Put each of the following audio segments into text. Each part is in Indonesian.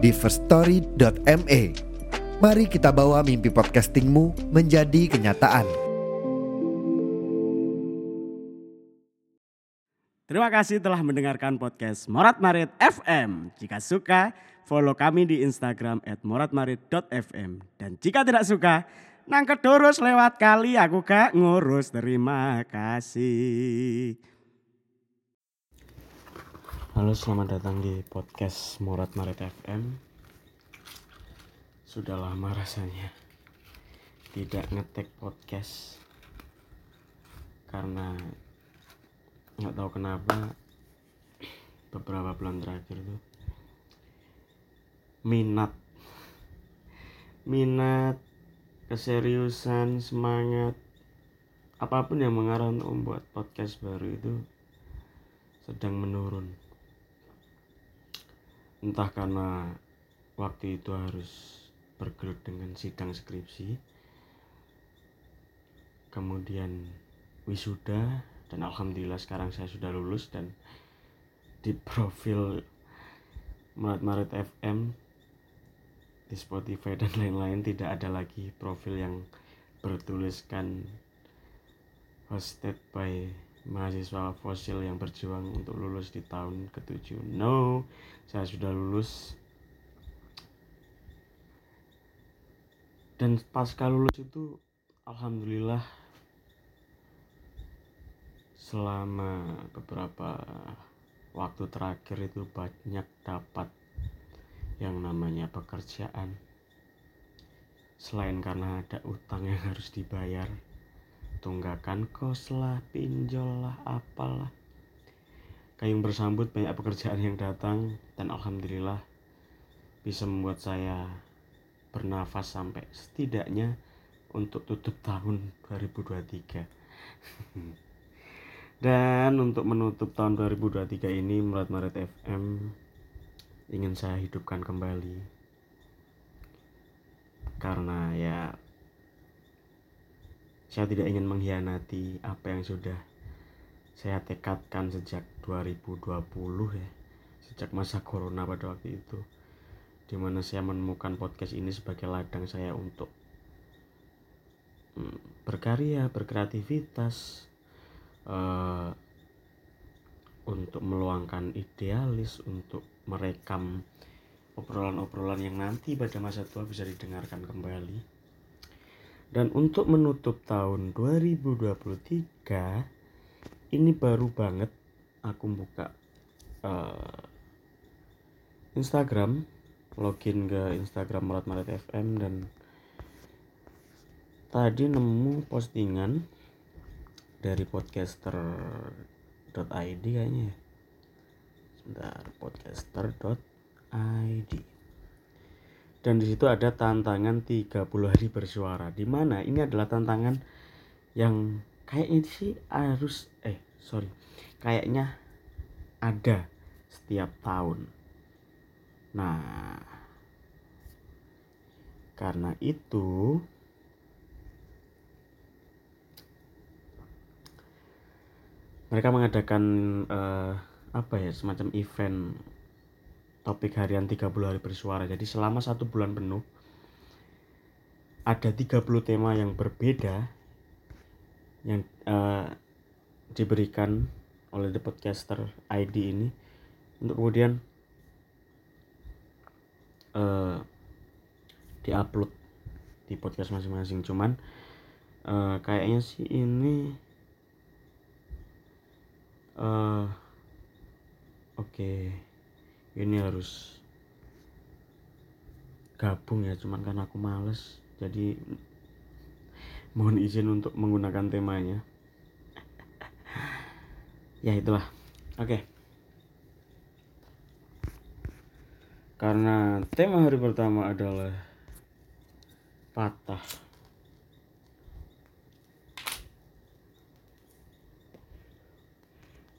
di firststory.me. Mari kita bawa mimpi podcastingmu menjadi kenyataan. Terima kasih telah mendengarkan podcast Morat Marit FM. Jika suka, follow kami di Instagram at moratmarit.fm. Dan jika tidak suka, nang kedurus lewat kali aku gak ngurus. Terima kasih. Halo, selamat datang di podcast Morat Marit FM. Sudah lama rasanya tidak ngetek podcast karena nggak tahu kenapa beberapa bulan terakhir tuh minat minat keseriusan semangat apa pun yang mengarah untuk membuat podcast baru itu sedang menurun entah karena waktu itu harus bergelut dengan sidang skripsi kemudian wisuda dan alhamdulillah sekarang saya sudah lulus dan di profil Maret Maret FM di Spotify dan lain-lain tidak ada lagi profil yang bertuliskan hosted by mahasiswa fosil yang berjuang untuk lulus di tahun ketujuh. No, saya sudah lulus. Dan pasca lulus itu, alhamdulillah, selama beberapa waktu terakhir itu banyak dapat yang namanya pekerjaan. Selain karena ada utang yang harus dibayar, tunggakan kos lah, pinjol lah, apalah. Kayung bersambut banyak pekerjaan yang datang dan alhamdulillah bisa membuat saya bernafas sampai setidaknya untuk tutup tahun 2023. dan untuk menutup tahun 2023 ini Murat Maret FM ingin saya hidupkan kembali karena ya saya tidak ingin mengkhianati apa yang sudah saya tekadkan sejak 2020 ya. Sejak masa corona pada waktu itu. Di mana saya menemukan podcast ini sebagai ladang saya untuk hmm, berkarya, berkreativitas, uh, untuk meluangkan idealis, untuk merekam obrolan-obrolan yang nanti pada masa tua bisa didengarkan kembali dan untuk menutup tahun 2023 ini baru banget aku buka uh, Instagram login ke Instagram Murat Maret FM dan tadi nemu postingan dari podcaster.id kayaknya ya. sebentar podcaster.id dan di situ ada tantangan 30 hari bersuara. Di mana? Ini adalah tantangan yang kayaknya sih harus eh sorry. Kayaknya ada setiap tahun. Nah karena itu mereka mengadakan uh, apa ya semacam event topik harian 30 hari bersuara. Jadi selama satu bulan penuh ada 30 tema yang berbeda yang uh, diberikan oleh The Podcaster ID ini untuk kemudian uh, diupload di podcast masing-masing. Cuman uh, kayaknya sih ini uh, oke okay ini harus gabung ya cuman karena aku males jadi mohon izin untuk menggunakan temanya ya itulah oke okay. karena tema hari pertama adalah patah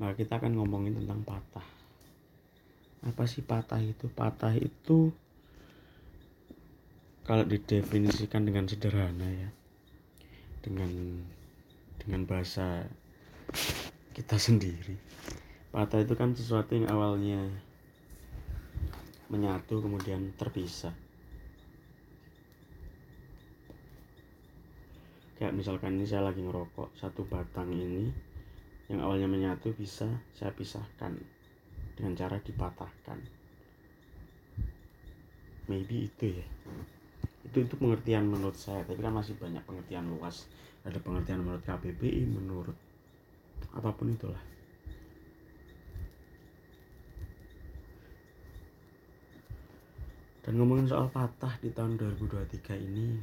Nah, kita akan ngomongin tentang patah. Apa sih patah itu? Patah itu kalau didefinisikan dengan sederhana ya. Dengan dengan bahasa kita sendiri. Patah itu kan sesuatu yang awalnya menyatu kemudian terpisah. Kayak misalkan ini saya lagi ngerokok satu batang ini yang awalnya menyatu bisa saya pisahkan dengan cara dipatahkan. Maybe itu ya. Itu itu pengertian menurut saya. Tapi kan masih banyak pengertian luas. Ada pengertian menurut KBBI menurut apa pun itulah. Dan ngomongin soal patah di tahun 2023 ini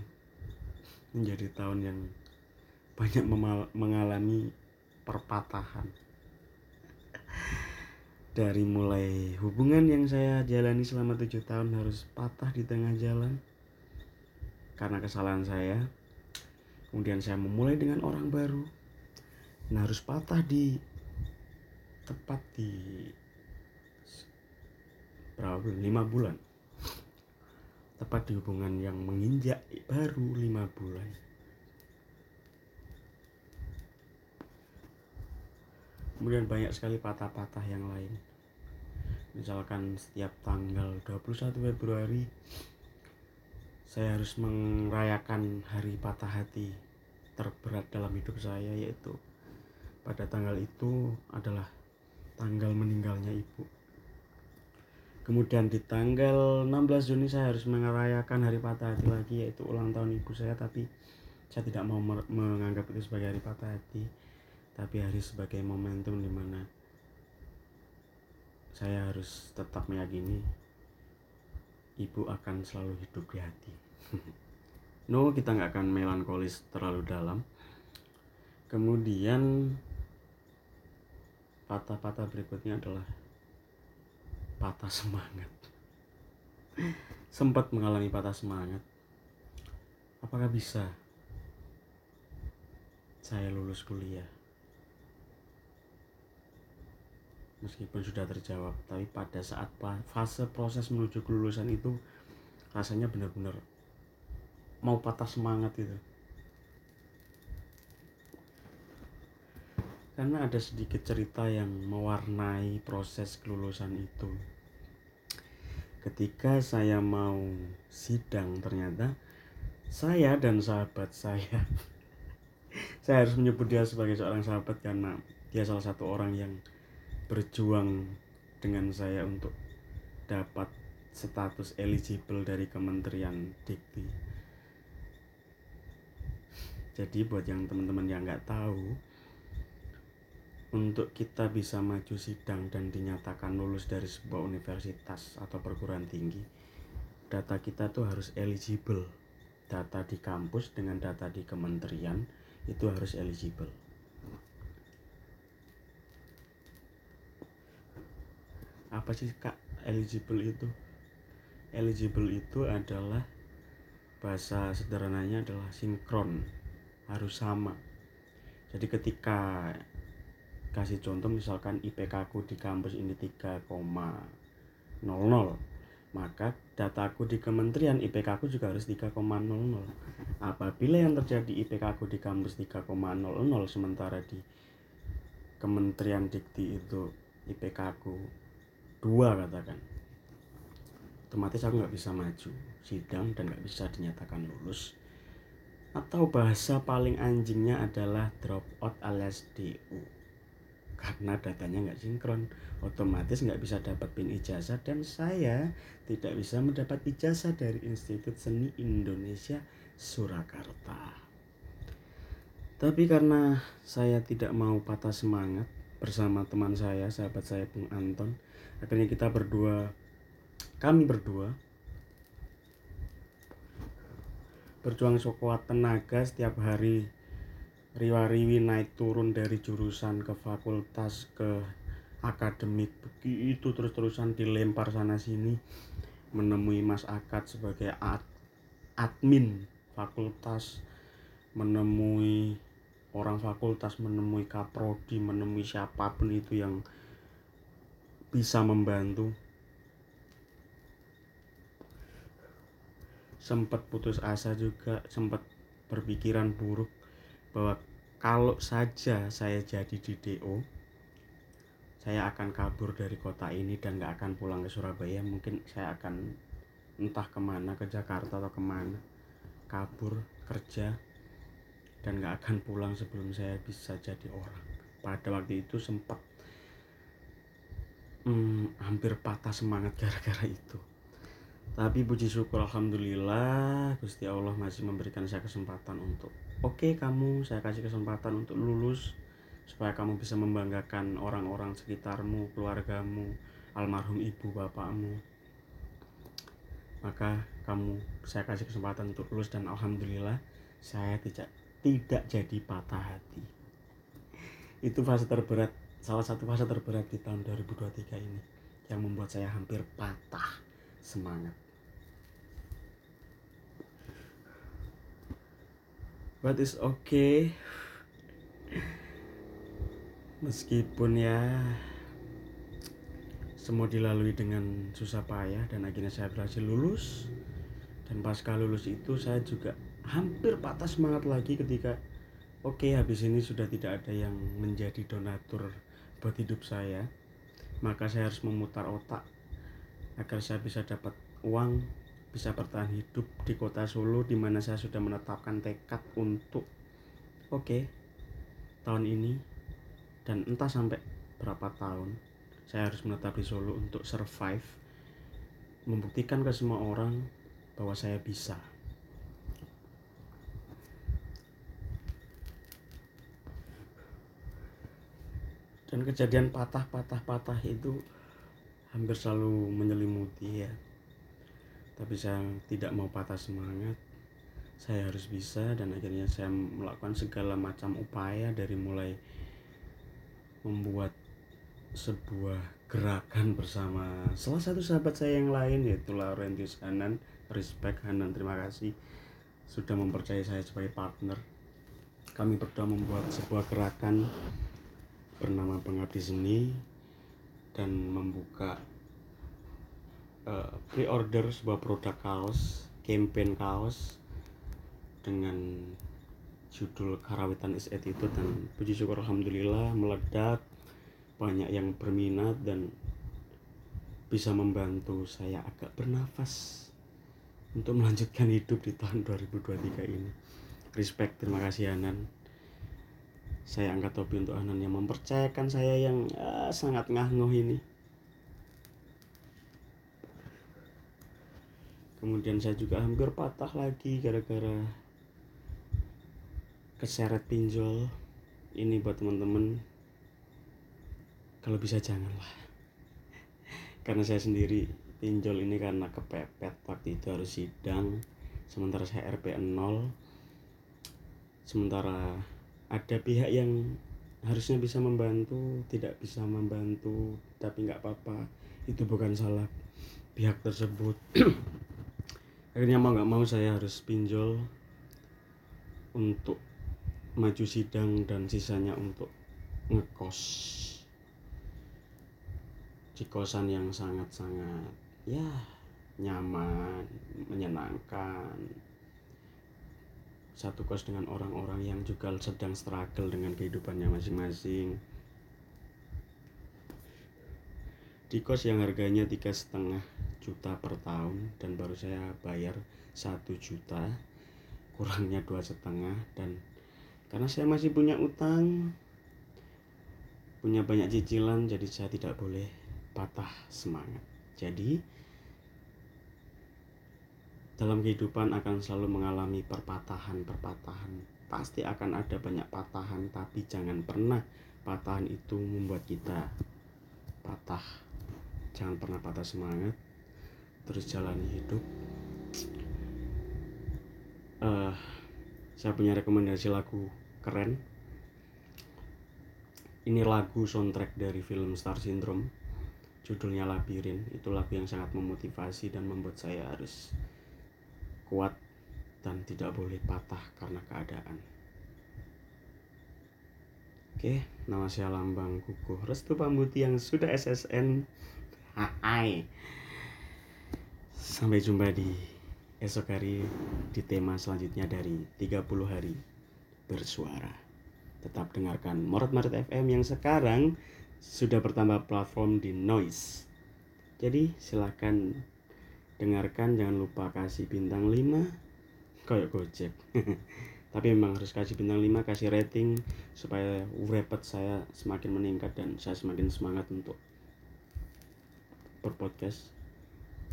menjadi tahun yang banyak mengalami perpatahan dari mulai hubungan yang saya jalani selama tujuh tahun harus patah di tengah jalan karena kesalahan saya. Kemudian saya memulai dengan orang baru. Nah harus patah di tepat di berapa bulan? Lima bulan. Tepat di hubungan yang menginjak baru lima bulan kemudian banyak sekali patah-patah yang lain. Misalkan setiap tanggal 21 Februari saya harus merayakan hari patah hati terberat dalam hidup saya yaitu pada tanggal itu adalah tanggal meninggalnya ibu. Kemudian di tanggal 16 Juni saya harus merayakan hari patah hati lagi yaitu ulang tahun ibu saya tapi saya tidak mau menganggap itu sebagai hari patah hati tapi hari sebagai momentum di mana saya harus tetap meyakini ibu akan selalu hidup di hati. No kita nggak akan melankolis terlalu dalam. Kemudian patah-patah berikutnya adalah patah semangat. Sempat mengalami patah semangat. Apakah bisa saya lulus kuliah meskipun sudah terjawab tapi pada saat fase proses menuju kelulusan itu rasanya benar-benar mau patah semangat itu karena ada sedikit cerita yang mewarnai proses kelulusan itu. Ketika saya mau sidang ternyata saya dan sahabat saya saya harus menyebut dia sebagai seorang sahabat karena dia salah satu orang yang berjuang dengan saya untuk dapat status eligible dari Kementerian Dikti. Jadi buat yang teman-teman yang nggak tahu, untuk kita bisa maju sidang dan dinyatakan lulus dari sebuah universitas atau perguruan tinggi, data kita tuh harus eligible. Data di kampus dengan data di kementerian itu harus eligible. Apa sih kak? Eligible itu. Eligible itu adalah bahasa sederhananya adalah sinkron. Harus sama. Jadi ketika kasih contoh misalkan IPK aku di kampus ini 3,00 maka dataku di kementerian IPK aku juga harus 3,00 apabila yang terjadi IPK aku di kampus 3,00 sementara di kementerian dikti itu IPK aku dua katakan. Otomatis aku nggak bisa maju sidang dan nggak bisa dinyatakan lulus. Atau bahasa paling anjingnya adalah drop out alias DU karena datanya nggak sinkron. Otomatis nggak bisa dapat pin ijazah dan saya tidak bisa mendapat ijazah dari Institut Seni Indonesia Surakarta. Tapi karena saya tidak mau patah semangat bersama teman saya, sahabat saya Bung Anton, akhirnya kita berdua kami berdua berjuang sekuat tenaga setiap hari. Riwa-riwi naik turun dari jurusan ke fakultas ke akademik. Begitu terus-terusan dilempar sana sini menemui Mas Akad sebagai ad, admin fakultas menemui orang fakultas menemui kaprodi menemui siapa pun itu yang bisa membantu. Sempat putus asa juga sempat berpikiran buruk bahwa kalau saja saya jadi di DO saya akan kabur dari kota ini dan gak akan pulang ke Surabaya. Mungkin saya akan entah ke mana ke Jakarta atau ke mana kabur kerja dan gak akan pulang sebelum saya bisa jadi orang. Pada waktu itu sempat hmm, hampir patah semangat gara-gara itu. Tapi puji syukur alhamdulillah Gusti Allah masih memberikan saya kesempatan untuk oke okay, kamu saya kasih kesempatan untuk lulus supaya kamu bisa membanggakan orang-orang sekitarmu keluargamu almarhum ibu bapakmu. Maka kamu saya kasih kesempatan untuk lulus dan alhamdulillah saya tidak tidak jadi patah hati. Itu fase terberat salah satu fase terberat di tahun 2023 ini yang membuat saya hampir patah semangat. But it's okay. Meskipun ya semua dilalui dengan susah payah dan akhirnya saya berhasil lulus. Dan pasca lulus itu saya juga hampir patah semangat lagi ketika oke habis ini sudah tidak ada yang menjadi donatur buat hidup saya. Maka saya harus memutar otak agar saya bisa dapat uang bisa bertahan hidup di kota Solo di mana saya sudah menetapkan tekad untuk oke tahun ini dan entah sampai berapa tahun saya harus menetap di Solo untuk survive membuktikan ke semua orang bahwa saya bisa dan kejadian patah-patah-patah itu hampir selalu menyelimuti ya. Tapi saya tidak mau patah semangat. Saya harus bisa dan akhirnya saya melakukan segala macam upaya dari mulai membuat sebuah gerakan bersama salah satu sahabat saya yang lain yaitu Laurentius Hanan. Respect Hanan terima kasih sudah mempercayai saya sebagai partner. Kami berdua membuat sebuah gerakan bernama Pengabdi Seni dan membuka uh, pre-order sebuah produk kaos, campaign kaos dengan judul Karawitan is itu dan puji syukur alhamdulillah meledak banyak yang berminat dan bisa membantu saya agak bernafas untuk melanjutkan hidup di tahun 2023 ini. Respect terima kasih Anan saya angkat topi untuk Anan yang mempercayakan saya yang uh, sangat ngahnuh ini. Kemudian saya juga hampir patah lagi gara-gara keseret pinjol ini buat teman-teman. Kalau bisa janganlah. Karena saya sendiri pinjol ini karena kepepet waktu itu harus sidang sementara saya RP 0 sementara ada pihak yang harusnya bisa membantu tidak bisa membantu tapi nggak apa-apa. Itu bukan salah pihak tersebut. Akhirnya mau nggak mau saya harus pinjol untuk maju sidang dan sisanya untuk ngekos di kosan yang sangat-sangat ya nyaman menyenangkan satu kos dengan orang-orang yang juga sedang struggle dengan kehidupannya masing-masing. Di kos yang harganya tiga setengah juta per tahun dan baru saya bayar satu juta kurangnya dua setengah dan karena saya masih punya utang punya banyak cicilan jadi saya tidak boleh patah semangat. Jadi dalam kehidupan akan selalu mengalami perpatahan-perpatahan. Pasti akan ada banyak patahan tapi jangan pernah patahan itu membuat kita patah. Jangan pernah patah semangat terus jalani hidup. Uh, saya punya rekomendasi lagu keren. Ini lagu soundtrack dari film Star Syndrome. Judulnya Labirin. Itu lagu yang sangat memotivasi dan membuat saya harus kuat dan tidak boleh patah karena keadaan Oke, nama saya Lambang Kukuh Restu Pambuti yang sudah SSN. Hai. Sampai jumpa di esok hari di tema selanjutnya dari 30 hari bersuara. Tetap dengarkan Morat Marit FM yang sekarang sudah bertambah platform di Noise. Jadi silahkan dengarkan jangan lupa kasih bintang 5 kayak Gojek. tapi memang harus kasih bintang 5 kasih rating supaya repot saya semakin meningkat dan saya semakin semangat untuk berpodcast.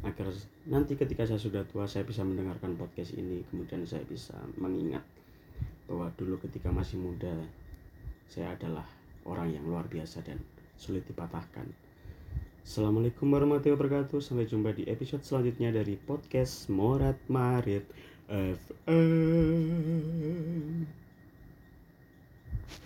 Agar nanti ketika saya sudah tua saya bisa mendengarkan podcast ini. Kemudian saya bisa mengingat bahwa dulu ketika masih muda saya adalah orang yang luar biasa dan sulit dipatahkan Assalamualaikum warahmatullahi wabarakatuh sampai jumpa di episode selanjutnya dari podcast Morat Marit FM.